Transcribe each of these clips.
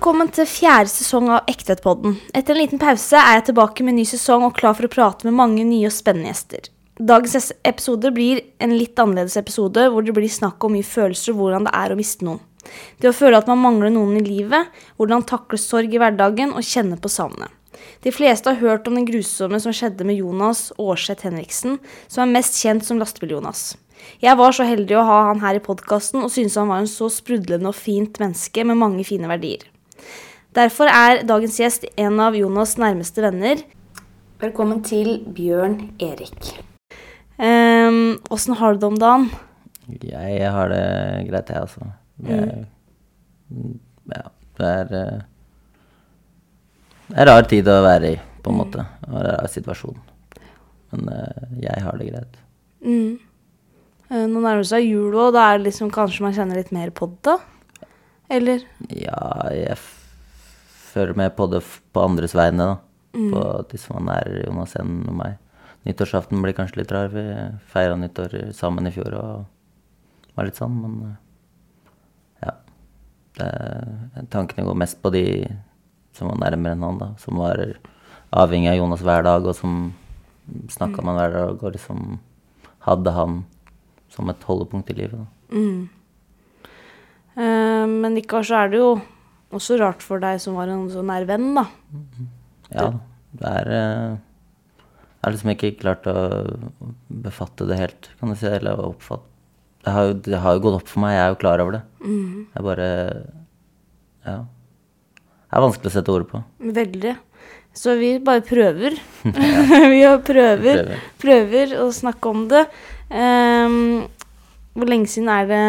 Velkommen til fjerde sesong av Ektetpodden. Etter en liten pause er jeg tilbake med en ny sesong og klar for å prate med mange nye og spennende gjester. Dagens episode blir en litt annerledes episode, hvor det blir snakk om mye følelser og hvordan det er å miste noen. Det å føle at man mangler noen i livet, hvordan takle sorg i hverdagen og kjenne på savnet. De fleste har hørt om den grusomme som skjedde med Jonas Aarseth Henriksen, som er mest kjent som Lastebil-Jonas. Jeg var så heldig å ha han her i podkasten og syntes han var en så sprudlende og fint menneske med mange fine verdier. Derfor er dagens gjest en av Jonas' nærmeste venner. Velkommen til Bjørn Erik. Åssen har du det om dagen? Jeg har det greit, jeg, altså. Jeg, mm, ja, det er eh, Det er rar tid å være i, på en måte. Og en rar situasjon. Men uh, jeg har det greit. Mm. Eh, Nå nærmer det seg jul, og da er det liksom kanskje man kjenner litt mer på det? Eller? Ja, jeg f føler med på det på andres vegne, da. På de som er nær Jonas enn meg. Nyttårsaften blir kanskje litt rar. Vi feira nyttår sammen i fjor og var litt sånn, men eh, ja. Det, tankene går mest på de som var nærmere enn han, da. Som var avhengig av Jonas hver dag, og som snakka med han hver dag, og liksom hadde han som et holdepunkt i livet. Da. Mm. Eh, men likevel så er det jo også rart for deg som var en så nær venn, da. Ja, det er eh, Jeg har liksom ikke klart å befatte det helt, kan du si. Eller oppfatte det har, jo, det har jo gått opp for meg, jeg er jo klar over det. Jeg bare Ja. Det er vanskelig å sette ord på. Veldig. Så vi bare prøver. vi prøver, prøver. Å snakke om det. Um, hvor lenge siden er det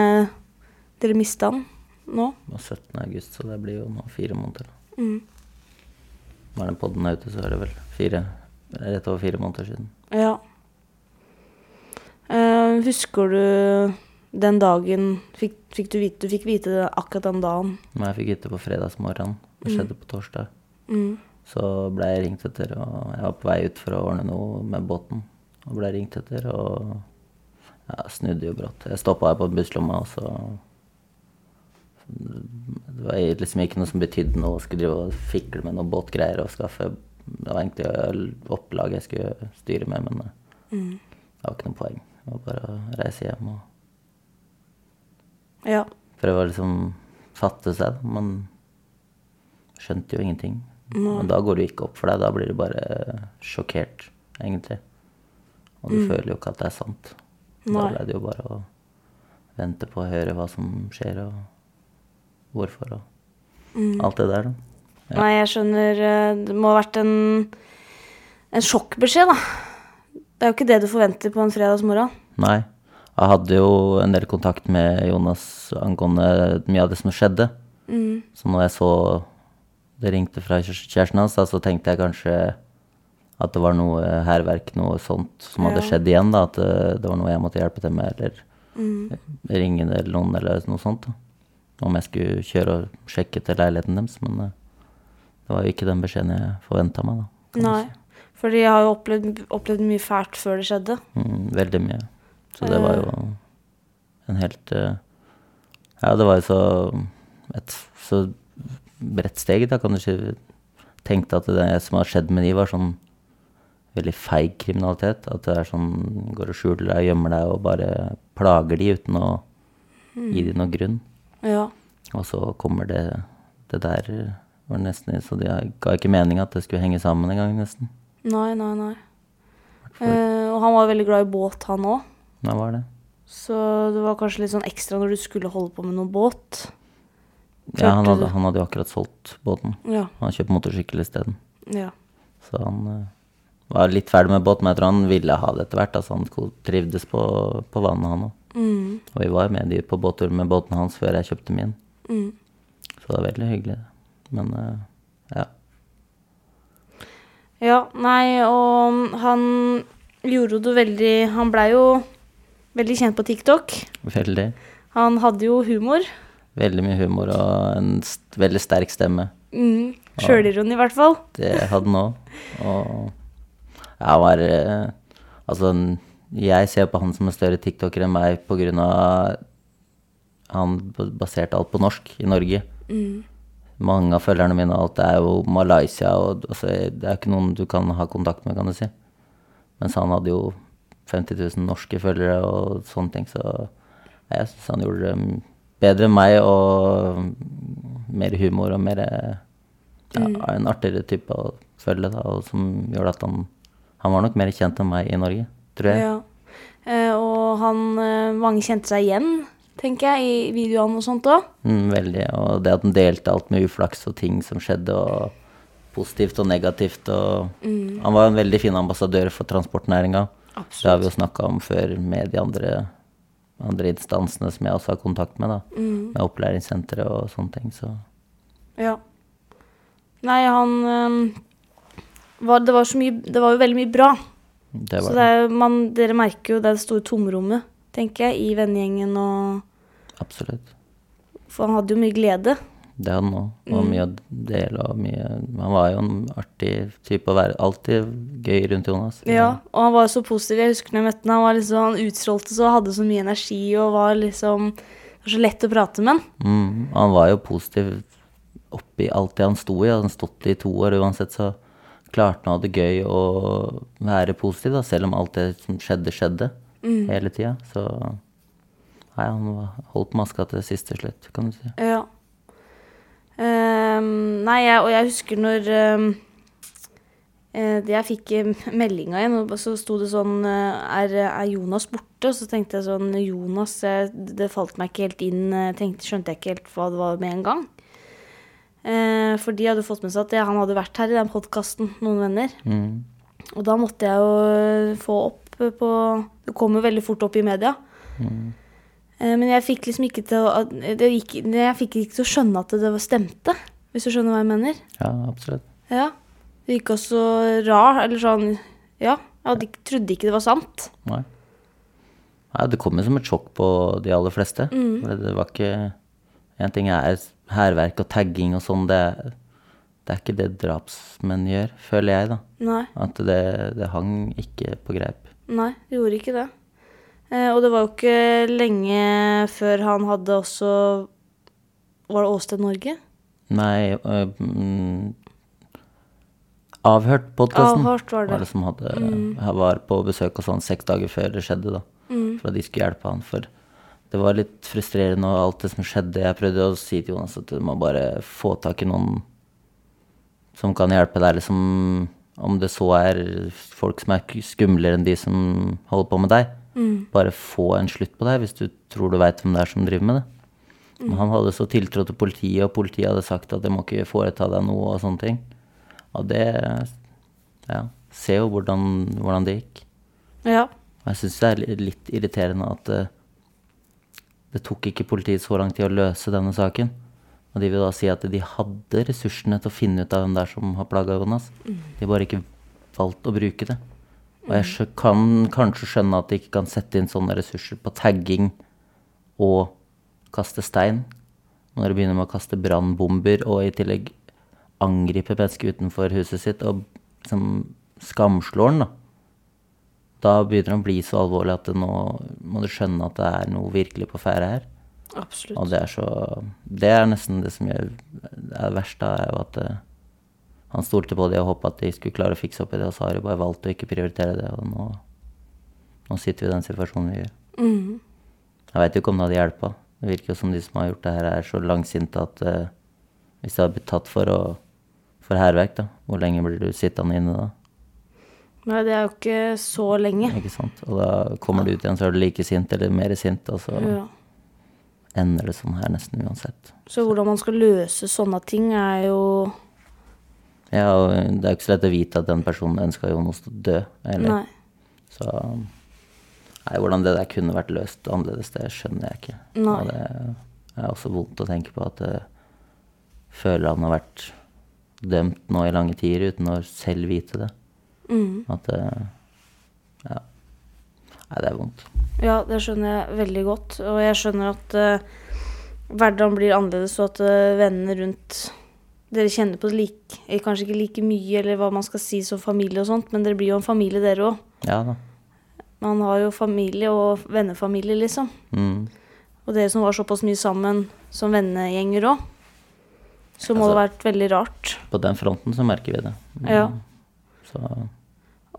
dere mista han nå? Var 17. august, så det blir jo nå fire måneder. Mm. Når den podden er ute, så er det vel fire Rett over fire måneder siden. Ja. Uh, husker du den dagen fikk, fikk du, vite, du fikk vite det akkurat den dagen? Nei, jeg fikk vite på fredagsmorgenen. Det skjedde på torsdag. Mm. Så ble jeg ringt etter, og jeg var på vei ut for å ordne noe med båten. Og ble ringt etter, og jeg snudde jo brått. Jeg stoppa her på busslomma, og så Det var liksom ikke noe som betydde noe å skulle drive og fikle med noen båtgreier og skaffe Det var egentlig opplag jeg skulle styre med, men Mm. det var ikke noe poeng. Det var bare å reise hjem og Ja. prøve å liksom fatte seg. Man skjønte jo ingenting. Men da går det jo ikke opp for deg. Da blir du bare sjokkert, egentlig. Og du føler jo ikke at det er sant. Da ble det jo bare å vente på å høre hva som skjer, og hvorfor, og alt det der. Ja. Nei, jeg skjønner eh, Det må ha vært en, en sjokkbeskjed, da. Det er jo ikke det du forventer på en fredagsmorgen. Nei. Jeg hadde jo en del kontakt med Jonas angående mye av det som skjedde. Mm. Så når jeg så det ringte fra kjæresten hans, så tenkte jeg kanskje at det var noe hærverk, noe sånt som hadde Ja. skjedd igjen. da, At det, det var noe jeg måtte hjelpe til med, eller Mm. ringe eller noen, eller noe sånt. da. Om jeg skulle kjøre og sjekke til leiligheten deres. Men eh, det var jo ikke den beskjeden jeg forventa meg. da. Nei, si. Fordi jeg har jo opplevd, opplevd mye fælt før det skjedde. Mm, veldig mye. Så det var jo en helt eh, Ja, det var jo så et så bredt steg, da, kan du si. Tenkte at det som har skjedd med de, var sånn veldig feig kriminalitet. At det er sånn går og skjuler deg, gjemmer deg og bare plager de uten å gi de noen grunn. Ja. Og så kommer det Det der var nesten Så det ga ikke mening at det skulle henge sammen en gang, nesten. Nei, nei, nei. Eh, og han var veldig glad i båt, han òg. Ja, var det? Så det var kanskje litt sånn ekstra når du skulle holde på med noe båt. Ja, han hadde, han hadde jo akkurat solgt båten. Ja. Han hadde kjøpt motorsykkel isteden. ja. Så han uh, var litt ferdig med båt, men jeg tror han ville ha det etter hvert. Altså han trivdes på, på vannet, han òg. Mm. Og vi var med de på båttur med båten hans før jeg kjøpte min. Mm. Så det var veldig hyggelig. Men uh, ja. Ja, nei, og han gjorde det veldig Han blei jo veldig kjent på TikTok. Veldig. Han hadde jo humor. Veldig mye humor og en st veldig sterk stemme. Mm. Sjølironi, i hvert fall. Det hadde han òg. Og jeg var uh, Altså, jeg ser på han som en større tiktoker enn meg av han baserte alt på norsk i Norge. Mm. mange av følgerne mine og alt er jo Malaysia, og altså, det er ikke noen du kan ha kontakt med, kan du si. Mens han hadde jo 50 000 norske følgere og sånne ting, så jeg syns han gjorde det bedre enn meg og mer humor og mer ja, en artigere type å følge, da, og som gjorde at han Han var nok mer kjent enn meg i Norge, tror jeg. Ja. Eh, og han eh, Mange kjente seg igjen, tenker jeg, i videoene og sånt òg. Mm, veldig. Og det at han delte alt med uflaks og ting som skjedde, og positivt og negativt. Og Han var en veldig fin ambassadør for transportnæringa. Det har vi jo snakka om før med de andre, andre instansene som jeg også har kontakt med, da. Med opplæringssenteret og sånne ting. Så Ja. Nei, han eh, var, Det var så mye Det var jo veldig mye bra. Det Så det er, man, dere merker jo det store tomrommet, tenker jeg, i vennegjengen og absolutt. For han hadde jo mye glede. Det hadde han òg. Og mye å dele og mye Han var jo en artig type å være. Alltid gøy rundt Jonas. Ja, og han var jo så positiv. Jeg husker når jeg møtte han, han var liksom, han utstrålte så, hadde så mye energi og var liksom Det var så lett å prate med han. Mm, han var jo positiv oppi alt det han sto i. Hadde han stått i to år uansett, så klarte han å ha det gøy og være positiv, da, selv om alt det som skjedde, skjedde hele tida. Så nei, han holdt maska til det siste slutt, kan du si. Ja. Um, nei, jeg, og jeg husker når det jeg fikk eh, meldinga igjen, og så sto det sånn eh, er, er Jonas borte? Og Så tenkte jeg sånn Jonas Det falt meg ikke helt inn. Tenkte, skjønte jeg ikke helt hva det var med en gang. Eh, for de hadde fått med seg at jeg, han hadde vært her i den podkasten, noen venner. Mm. Og da måtte jeg jo eh, få opp eh, på Det kom jo veldig fort opp i media. Eh, Men jeg fikk liksom ikke til å det gikk, Jeg fikk ikke til å skjønne at det var stemte, hvis du skjønner hva jeg mener. Ja, absolutt. Ja. Det gikk også rar, eller sånn Ja. Jeg trodde ikke det var sant. Nei. Nei, det jo som et sjokk på de aller fleste. Mm. For det var ikke En ting er hærverk og tagging og sånn, det, det er ikke det drapsmenn gjør, føler jeg, da. Nei. At det, det hang ikke på greip. Nei, det gjorde ikke det. Eh, og det var jo ikke lenge før han hadde også Var det Åsted Norge? Nei øh, mm, Avhørt podkasten Avhørt var det. var det som hadde han var på besøk og sånn seks dager før det skjedde, da. For at de skulle hjelpe han. For det var litt frustrerende og alt det som skjedde. Jeg prøvde å si til Jonas at du må bare få tak i noen som kan hjelpe deg, liksom Om det så er folk som er skumlere enn de som holder på med deg. Bare få en slutt på deg hvis du tror du veit hvem det er som driver med det. Mm. han hadde så tiltro til politiet, og politiet hadde sagt at de må ikke foreta deg noe og sånne ting. Og det Ja. Se jo hvordan, hvordan det gikk. Ja. Jeg syns det er litt irriterende at eh, det tok ikke politiet så lang tid å løse denne saken. Og de vil da si at de hadde ressursene til å finne ut av hvem det er som har plaga Jonas. De bare ikke valgt å bruke det. Og jeg kan kanskje skjønne at de ikke kan sette inn sånne ressurser på tagging og kaste stein. Når de begynner med å kaste brannbomber og i tillegg angripe mennesker utenfor huset sitt og liksom skamslår den, da. Da begynner det å bli så alvorlig at nå må du skjønne at det er noe virkelig på ferde her. Absolutt. Og det er så Det er nesten det som gjør det verste, verst, er jo at eh, han stolte på det og håpa at de skulle klare å fikse opp i det, og så har de bare valgt å ikke prioritere det, og nå, nå sitter vi i den situasjonen vi gjør. Mm. Jeg veit jo ikke om det hadde hjelpa. Det virker jo som de som har gjort det her, er så langsinte at uh, hvis de hadde blitt tatt for, å, for hærverk, da, hvor lenge blir du sittende inne da? Nei, det er jo ikke så lenge. Ikke sant? Og da kommer du ut igjen, så er du like sint eller mer sint, og så Ja. ender det sånn her nesten uansett. Så hvordan man skal løse sånne ting, er jo Ja, og det er jo ikke så lett å vite at den personen ønska Jonas å dø, eller Nei. Så Nei, hvordan det der kunne vært løst annerledes, det skjønner jeg ikke. Nei. Og det er også vondt å tenke på at jeg føler han har vært dømt nå i lange tider uten å selv vite det. Mhm. At det Ja. Nei, det er vondt. Ja, det skjønner jeg veldig godt. Og jeg skjønner at uh, hverdagen blir annerledes, og at uh, vennene rundt Dere kjenner på det like, eh, kanskje ikke like mye, eller hva man skal si som familie og sånt, men dere blir jo en familie, dere òg. Ja da. Man har jo familie og vennefamilie, liksom. Mm. Og dere som var såpass mye sammen som vennegjenger òg. Så må det Altså- ha vært veldig rart. På den fronten så merker vi det. Mm, Ja. Så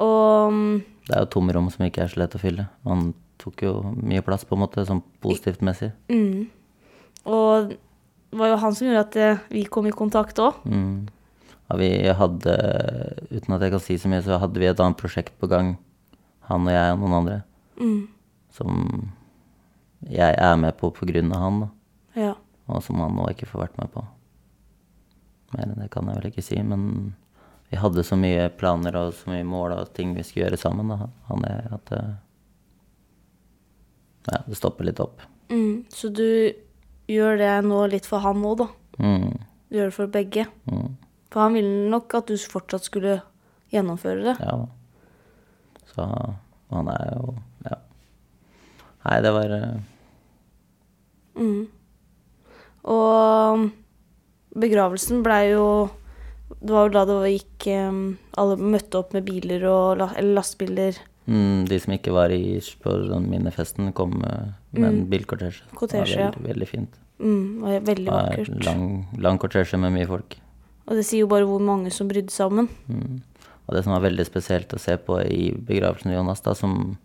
Og mm, det er jo tomrom som ikke er så lett å fylle. Man tok jo mye plass, på en måte, sånn positivt messig. mm. Og det var jo han som gjorde at eh, vi kom i kontakt òg. Mm. Ja, vi hadde, uten at jeg kan si så mye, så hadde vi et annet prosjekt på gang, han og jeg og noen andre, Mm. som jeg er med på på grunn av han, da. Ja. Og som han nå ikke får vært med på. Mer enn det kan jeg vel ikke si, men vi hadde så mye planer og så mye mål og ting vi skulle gjøre sammen, da, han er at det, ja, det stopper litt opp. Mm. Så du gjør det nå litt for han òg, da. Mm, Du gjør det for begge. mm, For han ville nok at du fortsatt skulle gjennomføre det. ja da. Så han er jo Ja. Nei, det var eh, Mm. Og begravelsen blei jo Det var jo da det gikk Alle møtte opp med biler og eller lastebiler. mm, De som ikke var i, på sånn minnefesten, kom med med en bilkortesje. Det var Kortesje, ja. veldig, veldig fint. Mm, var veldig vakkert. lang, lang kortesje med mye folk. Og det sier jo bare hvor mange som brydde seg om den. Mm. Og det som var veldig spesielt å se på i begravelsen til Jonas, da, som,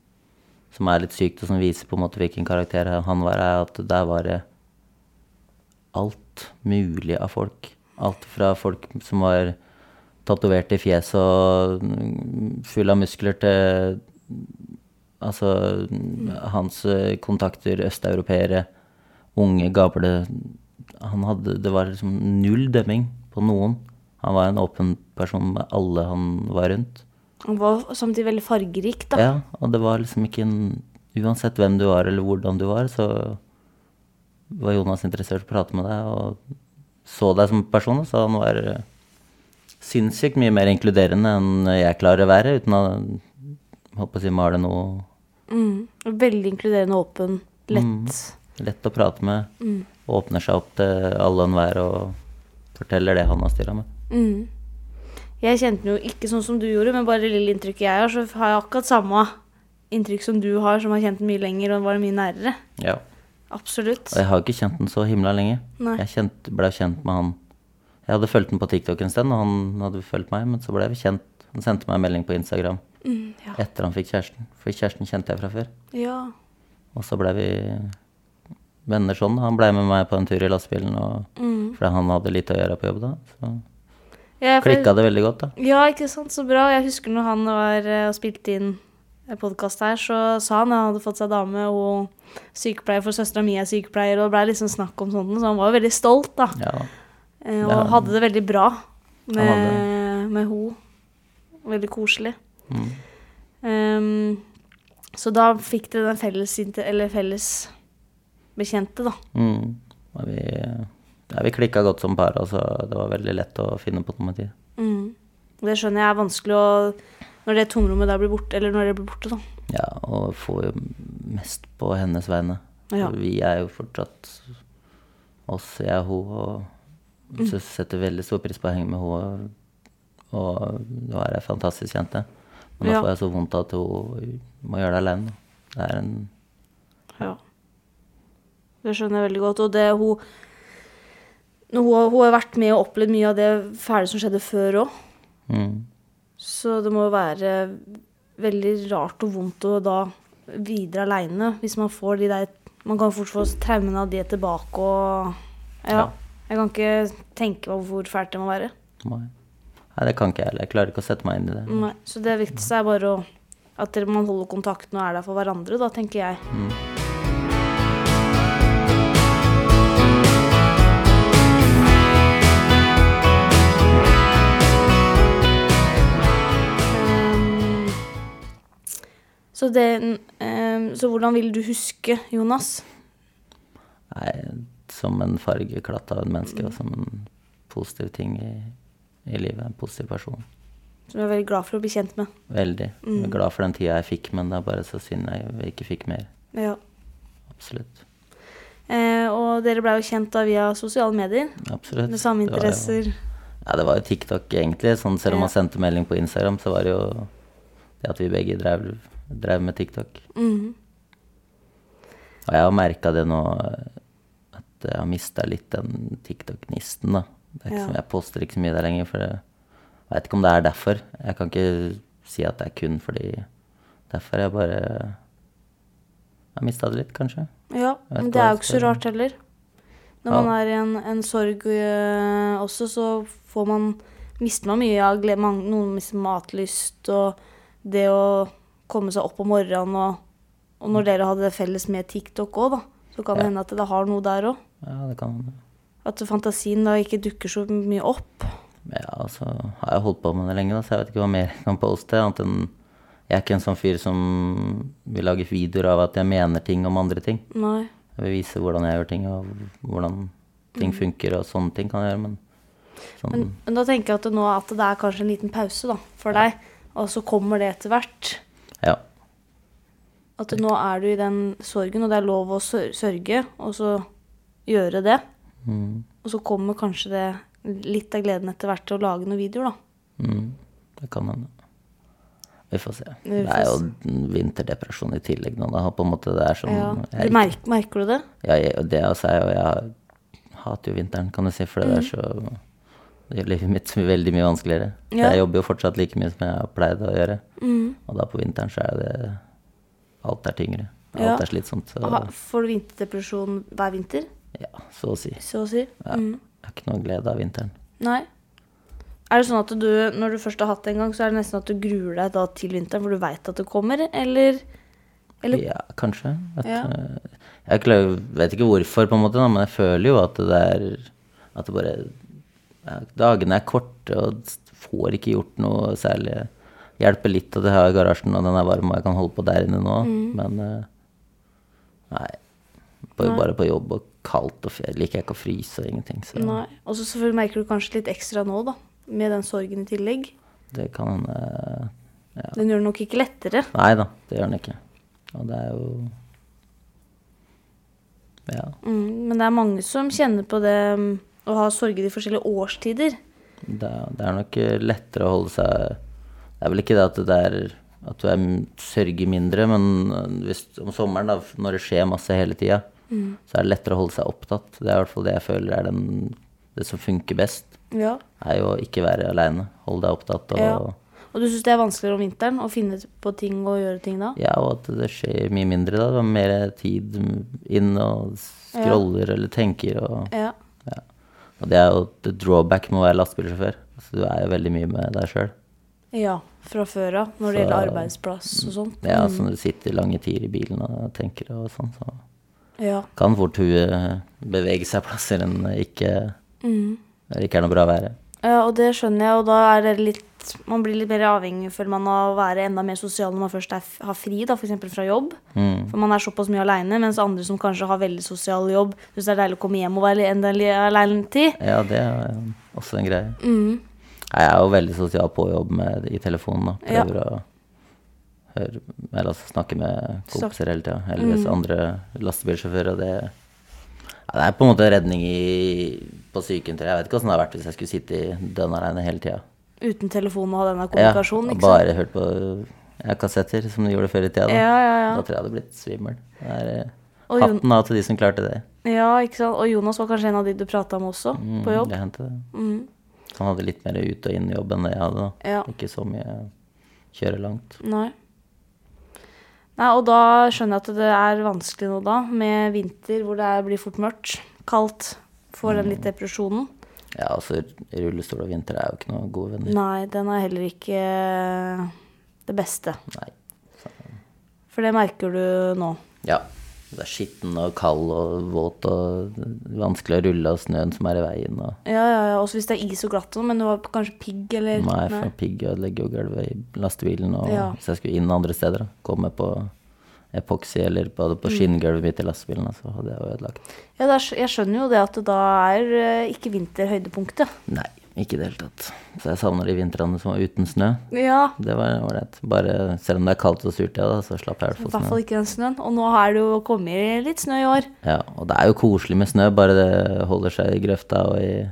som er litt sykt, og som viser på en måte hvilken karakter han var, er at der var det alt mulig av folk. Alt fra folk som var tatovert i fjeset og mm, full av muskler, til altså hans eh, kontakter, østeuropeere, unge, gable han hadde, Det var liksom null dømming på noen. Han var en åpen person med alle han var rundt. Han var samtidig veldig fargerik, da. Ja, og det var liksom ikke en Uansett hvem du var eller hvordan du var, så var Jonas interessert i å prate med deg og så deg som person. Så han var eh, sinnssykt mye mer inkluderende enn jeg klarer å være, uten å håpe å si male noe Mm. Veldig inkluderende, åpen, lett. lett å prate med. Mm. Åpner seg opp til alle og enhver og forteller det han har styra med. Mm. Jeg kjente den jo ikke sånn som du gjorde, men bare det lille inntrykket jeg har, så har jeg akkurat samme inntrykk som du har, som har kjent den mye lenger og var mye nærere. Ja. Absolutt. Og jeg har ikke kjent den så himla lenge. Nei. Jeg kjent, ble kjent med han Jeg hadde fulgt den på TikTok en stund, og han hadde fulgt meg, men så ble vi kjent. Han sendte meg en melding på Instagram Mm, ja. etter han fikk kjæresten. For kjæresten kjente jeg fra før. ja. Og så ble vi venner sånn. Han ble med meg på en tur i lastebilen, og, Mm. fordi han hadde litt å gjøre på jobb da. Så Ja, for- klikka det veldig godt, da. Ja, ikke sant. Så bra. Jeg husker når han var eh, og spilte inn podkast her, så sa han at han hadde fått seg dame og sykepleier, for søstera mi er sykepleier, og det ble liksom snakk om sånt, så han var jo veldig stolt, da. Ja, Eh, Og Ja. hadde det veldig bra med, med ho. Veldig koselig. mm. Um, så da fikk dere den felles, eller felles bekjente, da. Mm. Og vi, ja, vi klikka godt som par, altså. Det var veldig lett å finne på noe med tid. Mm. Det skjønner jeg er vanskelig å Når det tomrommet der blir borte, eller når det blir borte, da. Ja, og får jo mest på hennes vegne. Ja. Vi er jo fortsatt oss, jeg og hun, og Mm. så setter veldig stor pris på å henge med henne. Og, nå hun er ei fantastisk jente. Men nå Ja. får jeg så vondt at hun må gjøre det alene. Det er en Ja. Det skjønner jeg veldig godt. Og det hun hun, hun har vært med og opplevd mye av det fæle som skjedde før òg. mm, Så det må være veldig rart og vondt å da videre aleine. Hvis man får de der Man kan fort få traumene av det tilbake og ja. Ja. Jeg kan ikke tenke meg hvor fælt det må være. Nei. Nei, det kan ikke jeg heller. Jeg klarer ikke å sette meg inn i det. Nei, så det viktigste er bare å, at man holder kontakten og er der for hverandre, da, tenker jeg. Mm. Så, det, eh, så hvordan vil du huske Jonas? Nei, som en fargeklatt av en menneske, og som en positiv ting i, i livet. En positiv person. Som du er veldig glad for å bli kjent med. Veldig. Jeg er glad for den tida jeg fikk, men det er bare så synd jeg ikke fikk mer. Ja. Absolutt. Eh, og dere ble jo kjent da via sosiale medier. Absolutt. Med samme Det jo- interesser. Ja, det var jo TikTok egentlig. Sånn, selv om Ja. man sendte melding på Instagram, så var det jo det at vi begge drev, drev med TikTok. Mhm. Og jeg har merka det nå, at jeg har mista litt den TikTok-gnisten, da. Ja. som, jeg poster ikke så mye der lenger, for jeg veit ikke om det er derfor. Jeg kan ikke si at det er kun fordi derfor. Jeg bare Jeg mista det litt, kanskje. Ja, men det er jo ikke så rart heller. Når Ja. man er i en, en sorg øh, også, så får man Mister man mye av glede. Noen mister matlyst og det å komme seg opp om morgenen og Og når dere hadde det felles med TikTok òg, så kan det Ja. hende at det har noe der òg. Ja, det kan At fantasien da ikke dukker så mye opp. Ja, altså har jeg holdt på med det lenge, da, så jeg vet ikke hva mer jeg kan poste. Annet enn Jeg er ikke en sånn fyr som vil lage videoer av at jeg mener ting om andre ting. Nei. Jeg vil vise hvordan jeg gjør ting, og hvordan ting funker, og sånne ting kan jeg gjøre, men sånn Men, men da tenker jeg at nå at det er kanskje en liten pause da, for deg, og så kommer det etter hvert. Ja. At nå er du i den sorgen, og det er lov å sørge, og så gjøre det. Mm, Og så kommer kanskje det litt av gleden etter hvert til å lage noen videoer, da. mm, det kan hende. Vi får se. Vi Det er jo vinterdepresjon i tillegg nå, da. På en måte det er som Ja. jeg er merker, merker du det? Ja, jeg, det også er jo Jeg hater jo vinteren, kan du si, for det er så Det gjør livet mitt veldig mye vanskeligere. Ja. Jeg jobber jo fortsatt like mye som jeg har pleid å gjøre. Mm. Og da på vinteren så er det Alt er tyngre. Alt Ja. er slitsomt. Så Får du vinterdepresjon hver vinter, ja, så å si. så å si? Ja. Mm. Jeg har ikke noe glede av vinteren. Nei. Er det sånn at du, når du først har hatt det en gang, så er det nesten at du gruer deg til vinteren, for du veit at det kommer, eller? eller Ja, kanskje. At, Ja. eh, Jeg vet ikke hvorfor, på en måte, men jeg føler jo at det er At det bare Dagene er korte og får ikke gjort noe særlig. Hjelper litt at jeg har garasjen og den er varm og jeg kan holde på der inne nå, men eh, Nei. Bare, Mm. Bare på jobb og kaldt og jeg liker ikke å fryse og ingenting. Så Nei. Og så selvfølgelig merker du kanskje litt ekstra nå, da. Med den sorgen i tillegg. det kan hende ja. Den gjør det nok ikke lettere. Nei da, det gjør den ikke. Og det er jo Ja. Mm, men det er mange som kjenner på det mm, å ha sorger i forskjellige årstider. Det, det er nok eh, lettere å holde seg Det er vel ikke det at det er at du er, sørger mindre, men eh, hvis, om sommeren, da, når det skjer masse hele tida, så er det lettere å holde seg opptatt. Det er i hvert fall det jeg føler er den, det som funker best. Ja. Er jo å ikke være aleine. Holde deg opptatt. Og, Ja. ja. Og du syns det er vanskeligere om vinteren å finne på ting og gjøre ting da? Ja, og at det skjer mye mindre. da, Du har mer tid inn og scroller eller tenker. og... Ja. Og det er jo the drawback med å være lastebilsjåfør. Altså, du er jo veldig mye med deg sjøl. Ja, fra før av. Når det Så- gjelder arbeidsplass og sånt. Ja, Mm. så du sitter lange tider i bilen og tenker og sånn, så Ja. kan fort huet bevege seg plasser enn ikke Mm. det ikke er noe bra å være. ja, og det skjønner jeg, og da er det litt Man blir litt mer avhengig, føler man, av å være enda mer sosial når man først er, har fri, da, f.eks. fra jobb. Mm. For man er såpass mye aleine, mens andre som kanskje har veldig sosial jobb, syns det er deilig å komme hjem og være en del aleine tid. Ja, det er også en greie. Mm. Jeg er jo veldig sosial på jobb med, i telefonen. da. Ja. Prøver å høre, eller altså snakke med kompiser hele tida. Eller hvis Mm. andre lastebilsjåfører. Det, ja, det er på en måte redning i, på psyken. Jeg vet ikke åssen det hadde vært hvis jeg skulle sitte i dønn aleine hele tida. Uten telefon og ha denne kommunikasjonen, Ja, bare hørt på ja, kassetter, som de gjorde før i tida. Da. Ja, ja, ja. da tror jeg hadde blitt svimmel. Eh, Og hatten av til de som klarte det. Ja, ikke sant? Og Jonas var kanskje en av de du prata med også, Mm, på jobb. Det hendte det. Mm. Han hadde litt mer ut- og inn-jobb enn det jeg hadde. da. Ja. Ikke så mye kjøre langt. Nei. Nei, og da skjønner jeg at det er vanskelig nå da, med vinter hvor det er, blir fort mørkt, kaldt, får den Mm. litt depresjonen. Ja, altså rullestol og vinter er jo ikke noe gode venner. Nei, den er heller ikke eh, det beste. Nei. For det merker du nå. Ja. Det er skitten og kald og våt og vanskelig å rulle og snøen som er i veien. Og Ja, ja, ja, også hvis det er is og glatt sånn, men det var kanskje pigg eller Nei, for pigg ødelegger jo gulvet i lastebilen. Og Ja. hvis jeg skulle inn andre steder, da, komme på epoxy eller både på Mm. skinngulvet mitt i lastebilen, så hadde jeg ødelagt. Ja, er, jeg skjønner jo det at det da er eh, ikke vinter høydepunktet. Nei, ikke i det hele tatt. Så jeg savner de vintrene som var uten snø. Ja, Det var ålreit. Bare selv om det er kaldt og surt, ja, da, så slapp jeg i i hvert hvert fall fall ikke den snøen. Og nå har det jo kommet litt snø i år. Ja, og det er jo koselig med snø, bare det holder seg i grøfta og i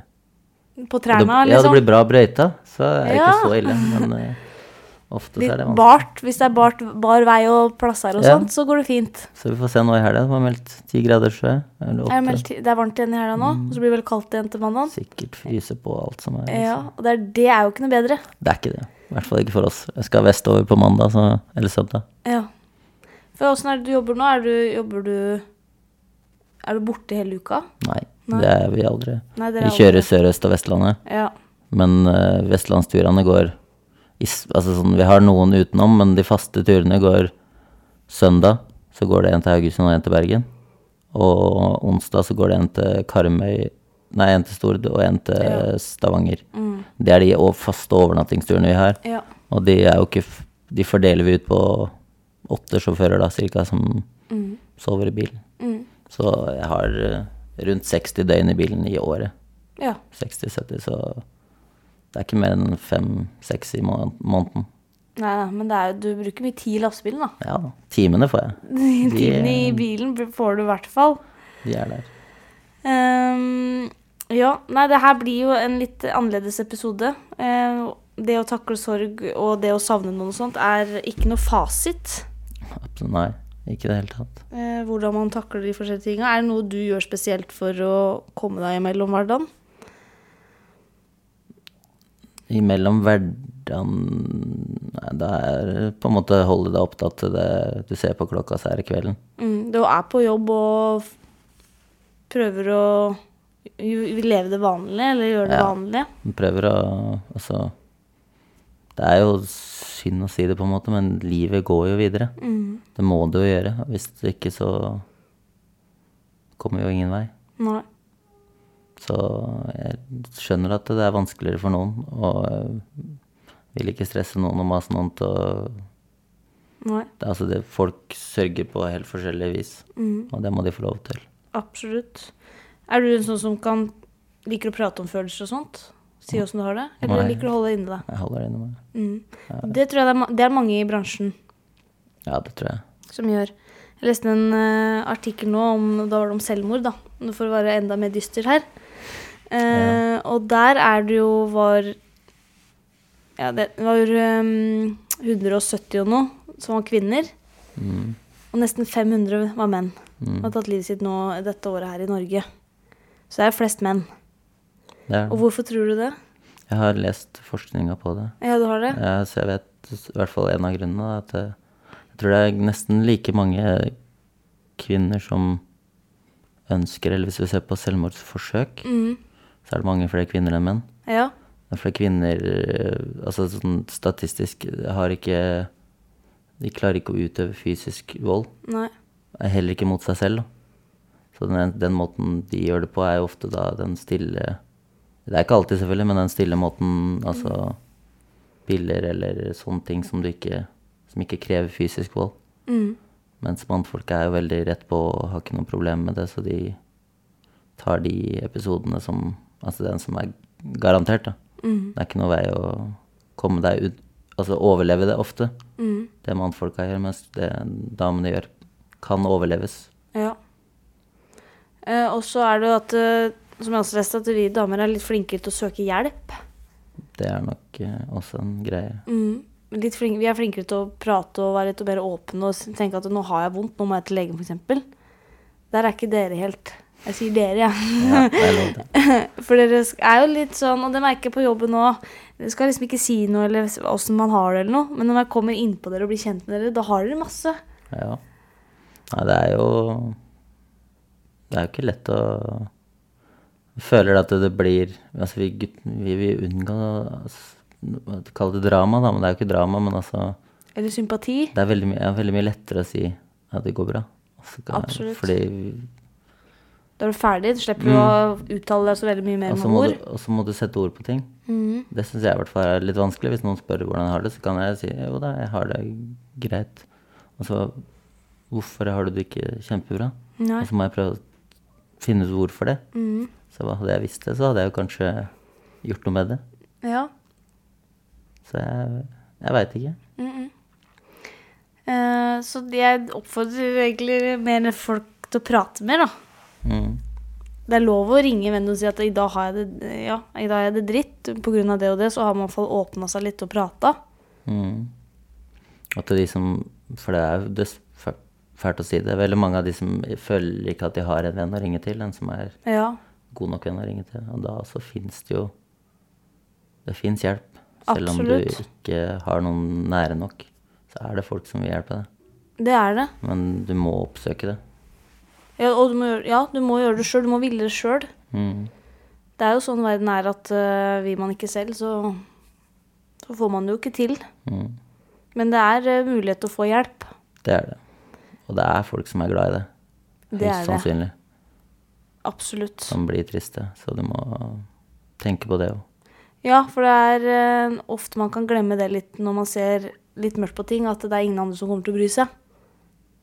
På trærne, liksom. Ja, det liksom. blir bra brøyta, så er det Ja. ikke så ille. Men eh, Ofte så er det vanskelig. bart. Hvis det er bart, bar vei og plasser og Ja. sånt, så går det fint. Så vi får se nå i helga. Det var meldt ti grader, sjø. Eller det, åtte. meldt, det er varmt igjen i helga nå, og så blir det vel kaldt igjen til mandag. Sikkert fryse på alt som er. Ja, og det er, det er jo ikke noe bedre. Det er ikke det. I hvert fall ikke for oss. Jeg skal vestover på mandag, så, eller søndag. Ja. For åssen er det du jobber nå? Er du, jobber du Er du borte hele uka? Nei, Nei. det er vi aldri. Nei, Vi er kjører Sør-Øst og Vestlandet, Ja. men uh, vestlandsturene går Altså sånn, vi har noen utenom, men de faste turene går søndag. Så går det en til Haugesund og en til Bergen. Og onsdag så går det en til Karmøy Nei, en til Stord og en til Ja. Stavanger. Mm. Det er de faste overnattingsturene vi har. ja. Og de er jo ikke De fordeler vi ut på åtte sjåfører, da, cirka, som Mm. sover i bilen. Mm. Så jeg har eh, rundt 60 døgn i bilen i året. ja. 60-70, så det er ikke mer enn fem-seks i må måneden. Nei, da, men det er, du bruker mye tid i lastebilen, da. Ja. Timene får jeg. Timene i bilen får du i hvert fall. De er der. Um, ja, nei, det her blir jo en litt annerledes episode. Uh, det å takle sorg og det å savne noen og sånt er ikke noe fasit. Nei, ikke i det hele tatt. Uh, hvordan man takler de forskjellige tinga. Er det noe du gjør spesielt for å komme deg imellom hverdagen? Imellom hverdagen Nei, det er på en måte holde deg opptatt til det du ser på klokka, så er det kvelden. Mm, du er på jobb og prøver å leve det vanlige, eller gjøre det Ja. vanlige. Prøver å Altså Det er jo synd å si det, på en måte, men livet går jo videre. Mm. Det må det jo gjøre. Hvis det ikke, så kommer jo ingen vei. Nei. Så jeg skjønner at det er vanskeligere for noen, og vil ikke stresse noen og mase noen til å Nei. det, Altså, det, folk sørger på helt forskjellig vis, Mm. og det må de få lov til. Absolutt. Er du en sånn som kan liker å prate om følelser og sånt? Si åssen du har det? Eller Nei. liker du å holde det inni deg? Jeg holder det inni meg. Mm. Det tror jeg det er, det er mange i bransjen Ja, det tror jeg. som gjør. Jeg leste en uh, artikkel nå om, da var det om selvmord, da. For å være enda mer dyster her. Eh, Og der er det jo var Ja, det var um, 170 og noe som var kvinner. Mm. Og nesten 500 var menn. Mm. Har tatt livet sitt nå dette året her i Norge. Så det er flest menn. Er Og hvorfor tror du det? Jeg har lest forskninga på det. Ja, du har det? Ja, så jeg vet i hvert fall en av grunnene. er At det, jeg tror det er nesten like mange kvinner som ønsker, eller hvis vi ser på selvmordsforsøk, Mm. Så er det mange flere kvinner enn menn. Ja. Flere kvinner eh, Altså sånn statistisk har ikke De klarer ikke å utøve fysisk vold. Nei. Heller ikke mot seg selv. Så den, den måten de gjør det på, er jo ofte da den stille Det er ikke alltid, selvfølgelig, men den stille måten, altså piller eller sånne ting som du ikke Som ikke krever fysisk vold. Mm. Mens mannfolk er jo veldig rett på og har ikke noe problem med det, så de tar de episodene som Altså den som er garantert, da. Mm. Det er ikke noe vei å komme deg ut Altså overleve det ofte. Mm. Det mannfolka gjør, mens det damene gjør, kan overleves. Ja. Eh, og så er det jo at, eh, som jeg også leste, at vi damer er litt flinkere til å søke hjelp. Det er nok eh, også en greie. Mm. Flink, vi er flinkere til å prate og være litt mer åpne og tenke at nå har jeg vondt, nå må jeg til legen f.eks. Der er ikke dere helt. Jeg sier dere, ja. Ja. For dere er jo litt sånn, og det merker jeg på jobben nå Dere skal liksom ikke si noe eller åssen man har det eller noe, men når jeg kommer innpå dere og blir kjent med dere, da har dere masse. Ja. Nei, det er jo Det er jo ikke lett å Jeg føler at det blir Altså, vi, vi vil unngå å kalle det drama, da, men det er jo ikke drama. Men altså Eller sympati. Det er veldig, ja, veldig mye lettere å si at det går bra. Altså, Absolutt. Fordi Da er du ferdig. Du slipper å uttale deg så veldig mye mer Også med ord. du- og så må du sette ord på ting. Mm. Det syns jeg i hvert fall er litt vanskelig. Hvis noen spør hvordan jeg har det, så kan jeg si jo da, jeg har det greit. Og så hvorfor har du det ikke kjempebra? Nei. Og så må jeg prøve å finne ut hvorfor det. Mm. Så hadde jeg visst det, så hadde jeg jo kanskje gjort noe med det. Ja. Så jeg, jeg veit ikke. Mm -mm. Uh, så jeg oppfordrer egentlig mer folk til å prate mer, da. Mm. Det er lov å ringe vennen og si at i dag har jeg det, ja, i dag har jeg det dritt av det og det, så har man i hvert fall åpna seg litt og prata. Mm. At de som For det er jo s- fælt å si det. Veldig mange av de som føler ikke at de har en venn å ringe til, en som er Ja, god nok venn å ringe til. Og da så fins det jo Det fins hjelp. Selv om du ikke har noen nære nok, så er det folk som vil hjelpe deg. det er det. Men du må oppsøke det. Ja, og du må gjøre, ja, du må gjøre det sjøl. Du må ville det sjøl. Mm. Det er jo sånn verden er at uh, vil man ikke selv, så, så får man det jo ikke til. Mm. Men det er uh, mulighet til å få hjelp. Det er det. Og det er folk som er glad i det. Det er Høyst det. sannsynlig. Absolutt. Som blir triste. Så du må tenke på det òg. Ja, for det er uh, ofte man kan glemme det litt når man ser litt mørkt på ting, at det er ingen andre som kommer til å bry seg.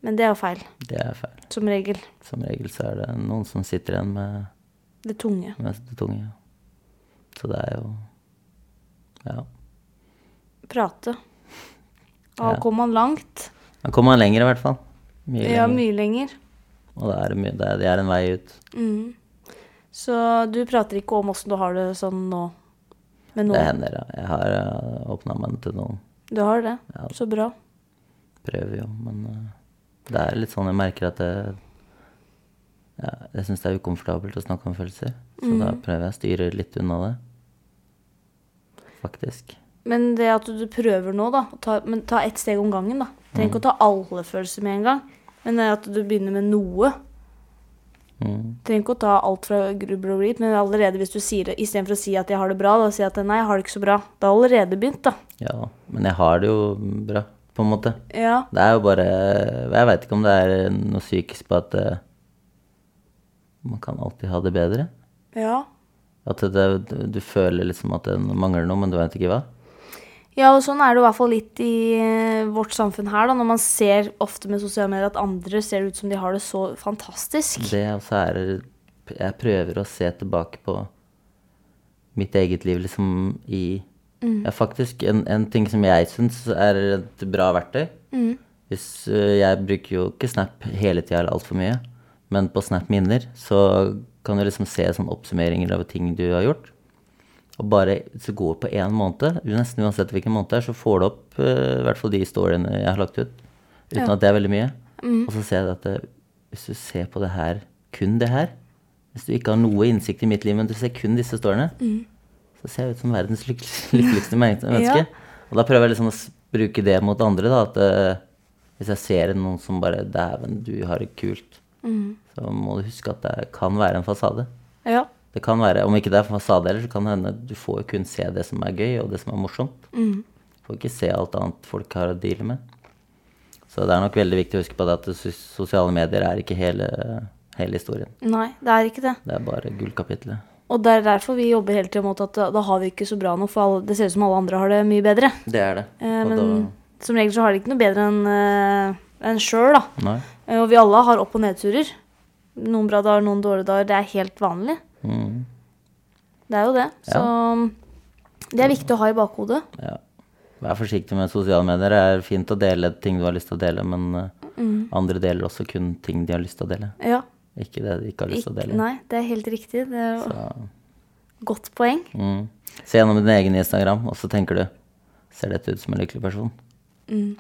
Men det er jo feil, Det er feil. som regel. Som regel så er det noen som sitter igjen med, Det tunge. med det tunge. Så det er jo Ja. Prate. Da Ja. kommer man langt. Da kommer man lenger, i hvert fall. Mye Ja, lenger. mye lenger. Og det er, mye, det, er, det er en vei ut. Mm. Så du prater ikke om åssen du har det sånn nå? Med Det hender, ja. Jeg har uh, åpna meg til noen. Du har det? Ja. Så bra. Prøver jo, men uh, det er litt sånn jeg merker at det ja, Jeg syns det er ukomfortabelt å snakke om følelser. Så Mm. da prøver jeg å styre litt unna det. Faktisk. Men det at du prøver nå, da ta, Men ta ett steg om gangen, da. Trenger ikke å ta alle følelser med en gang. Men det at du begynner med noe. Mm. Trenger ikke å ta alt fra grubel og grit, men allerede hvis du sier det istedenfor å si at jeg har det bra, da si at nei, jeg har det ikke så bra. Det har allerede begynt, da. Ja, men jeg har det jo bra, på en måte. Ja. Det er jo bare Jeg veit ikke om det er noe psykisk på at uh, man kan alltid ha det bedre. Ja. At det, du, føler liksom at det mangler noe, men du veit ikke hva. Ja, og sånn er det i hvert fall litt i eh, vårt samfunn her, da, når man ser ofte med sosiale medier at andre ser ut som de har det så fantastisk. Det også er Jeg prøver å se tilbake på mitt eget liv liksom i Ja, faktisk en, en ting som jeg syns er et bra verktøy. Hvis øh, Jeg bruker jo ikke Snap hele tida eller altfor mye, men på Snap Minner så kan du liksom se sånn oppsummeringer av ting du har gjort. Og bare hvis du går på én måned, nesten uansett hvilken måned det er, så får du opp uh, i hvert fall de storyene jeg har lagt ut. Uten Ja. at det er veldig mye. Og så ser jeg at det, hvis du ser på det her, kun det her Hvis du ikke har noe innsikt i mitt liv, men du ser kun disse storyene, så ser jeg ut som verdens lykkeligste menneske. menneske. Og da prøver jeg liksom å bruke det mot andre, da. At uh, hvis jeg ser noen som bare Dæven, du har det kult. Så må du huske at det kan være en fasade. Ja. Det kan være, Om ikke det er fasade heller, så kan det hende du får kun se det som er gøy, og det som er morsomt. Du får ikke se alt annet folk har å deale med. Så det er nok veldig viktig å huske på det at sosiale medier er ikke hele, hele historien. Nei, det er ikke det. Det er bare gullkapitlet. Og det er derfor vi jobber hele tiden mot at da, da har vi ikke så bra noe, for alle, det ser ut som alle andre har det mye bedre. Det er det. Eh, men da som regel så har de ikke noe bedre enn uh, en sjøl, da. Nei. Eh, og vi alle har opp- og nedturer. Noen bra dager, noen dårlige dager. Det er helt vanlig. Mm, Det er jo det. Så det er viktig å ha i bakhodet. ja. Vær forsiktig med sosiale medier. Det er fint å dele ting du har lyst til å dele, men mm. andre deler også kun ting de har lyst til å dele. Ja. Ikke det de ikke har lyst til å dele. nei, det er helt riktig. Det er jo Så, godt poeng. mm. Se gjennom din egen Instagram, og så tenker du Ser dette ut som en lykkelig person? Mm.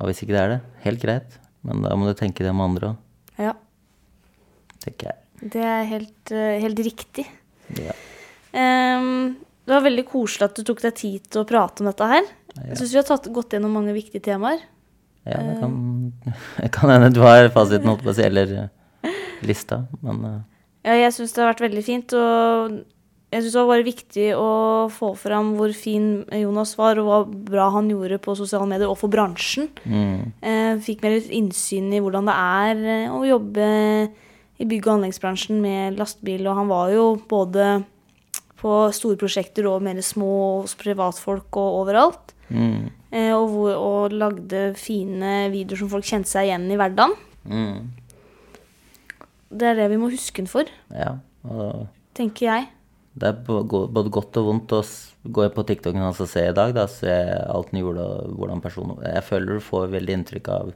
Og hvis ikke det er det, helt greit. Men da må du tenke det om andre òg, Ja. tenker jeg. Det er helt, eh, helt riktig. Ja. Um, det var veldig koselig at du tok deg tid til å prate om dette her. Ja. Jeg syns vi har tatt, gått gjennom mange viktige temaer. Ja, det kan, det kan hende du har fasiten, holdt på å si, eller lista, men uh. Ja, jeg syns det har vært veldig fint, og jeg syns det var viktig å få fram hvor fin Jonas var, og hva bra han gjorde på sosiale medier, og for bransjen. mm, Eh, fikk mer innsyn i hvordan det er eh, å jobbe i bygg- og anleggsbransjen med lastebil, og han var jo både på store prosjekter og mer små hos privatfolk og overalt. mm, Eh, og, hvor, og lagde fine videoer som folk kjente seg igjen i hverdagen. mm, Det er det vi må huske den for, ja. Og tenker jeg. det er både godt og vondt å gå på TikToken hans og se i dag, da, se alt han gjorde og hvordan personen Jeg føler du får veldig inntrykk av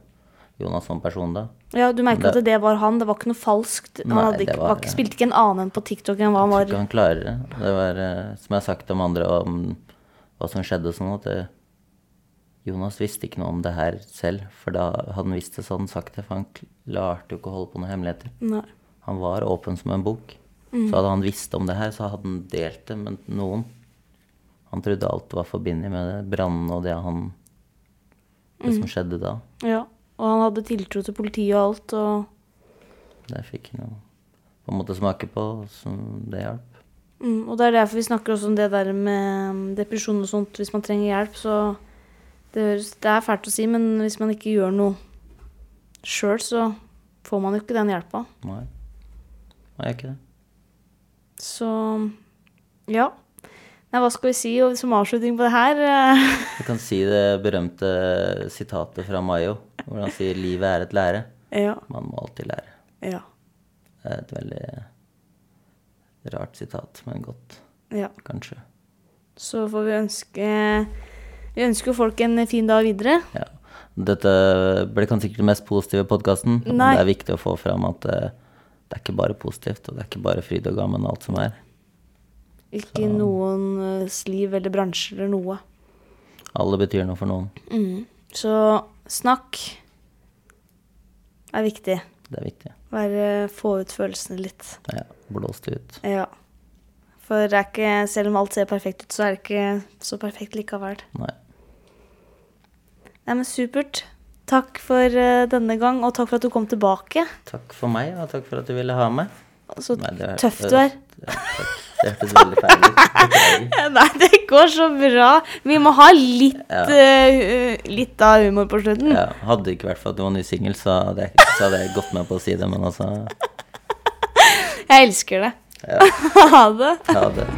Jonas som person da. Ja, Du merker Det- at det var han, det var ikke noe falskt. Han Nei, ikke, var- var, spilte ikke en annen på TikTok enn hva han var. Jeg tror ikke han klarer det. Det var, eh, som jeg har sagt om andre, om hva som skjedde og sånn, at det, Jonas visste ikke noe om det her selv, for da hadde han visst det så hadde han sagt det, for han klarte jo ikke å holde på noen hemmeligheter. Nei. Han var åpen som en bok. Så hadde han visst om det her, så hadde han delt det med noen. Han trodde alt var forbundet med det, brannene og det han Det som skjedde da. Ja. Og han hadde tiltro til politiet og alt, og Det fikk han jo på en måte smake på, som det hjalp. Mm, og det er derfor vi snakker også om det der med mm, depresjon og sånt, hvis man trenger hjelp, så det, høres, det er fælt å si, men hvis man ikke gjør noe sjøl, så får man jo ikke den hjelpa. Nei. Nei, ikke det. Så ja. Nei, hva skal vi si som avslutning på det her? Vi Jeg kan si det berømte sitatet fra Mayo, hvor han sier 'livet er et lære'. ja. Man må alltid lære. Ja. Det er et veldig rart sitat, men godt, ja. kanskje. Så får vi ønske Vi ønsker jo folk en fin dag videre. Ja. Dette ble kanskje ikke den mest positive podkasten, men det er viktig å få fram at det, det er ikke bare positivt, og det er ikke bare fryd og gammen alt som er. Ikke noens liv eller bransje eller noe. Alle betyr noe for noen. Så snakk er viktig. Det er viktig. Være, få ut følelsene litt. Ja, blåst ut. Ja. For det ikke, selv om alt ser perfekt ut, så er det ikke så perfekt likevel. Nei. Nei, men supert. Takk for eh, denne gang, og takk for at du kom tilbake. Takk for meg, og takk for at du ville ha meg. Så Nei, det- tøff du er. Ja, takk. Det hørtes veldig feil ut. Nei, det går så bra. Vi må ha litt, Ja. uh, litt av humor på slutten. Ja, hadde det ikke vært for at du var ny singel, så, så hadde jeg gått med på å si det, men altså Jeg elsker det. Ja. Ha det. Ha det.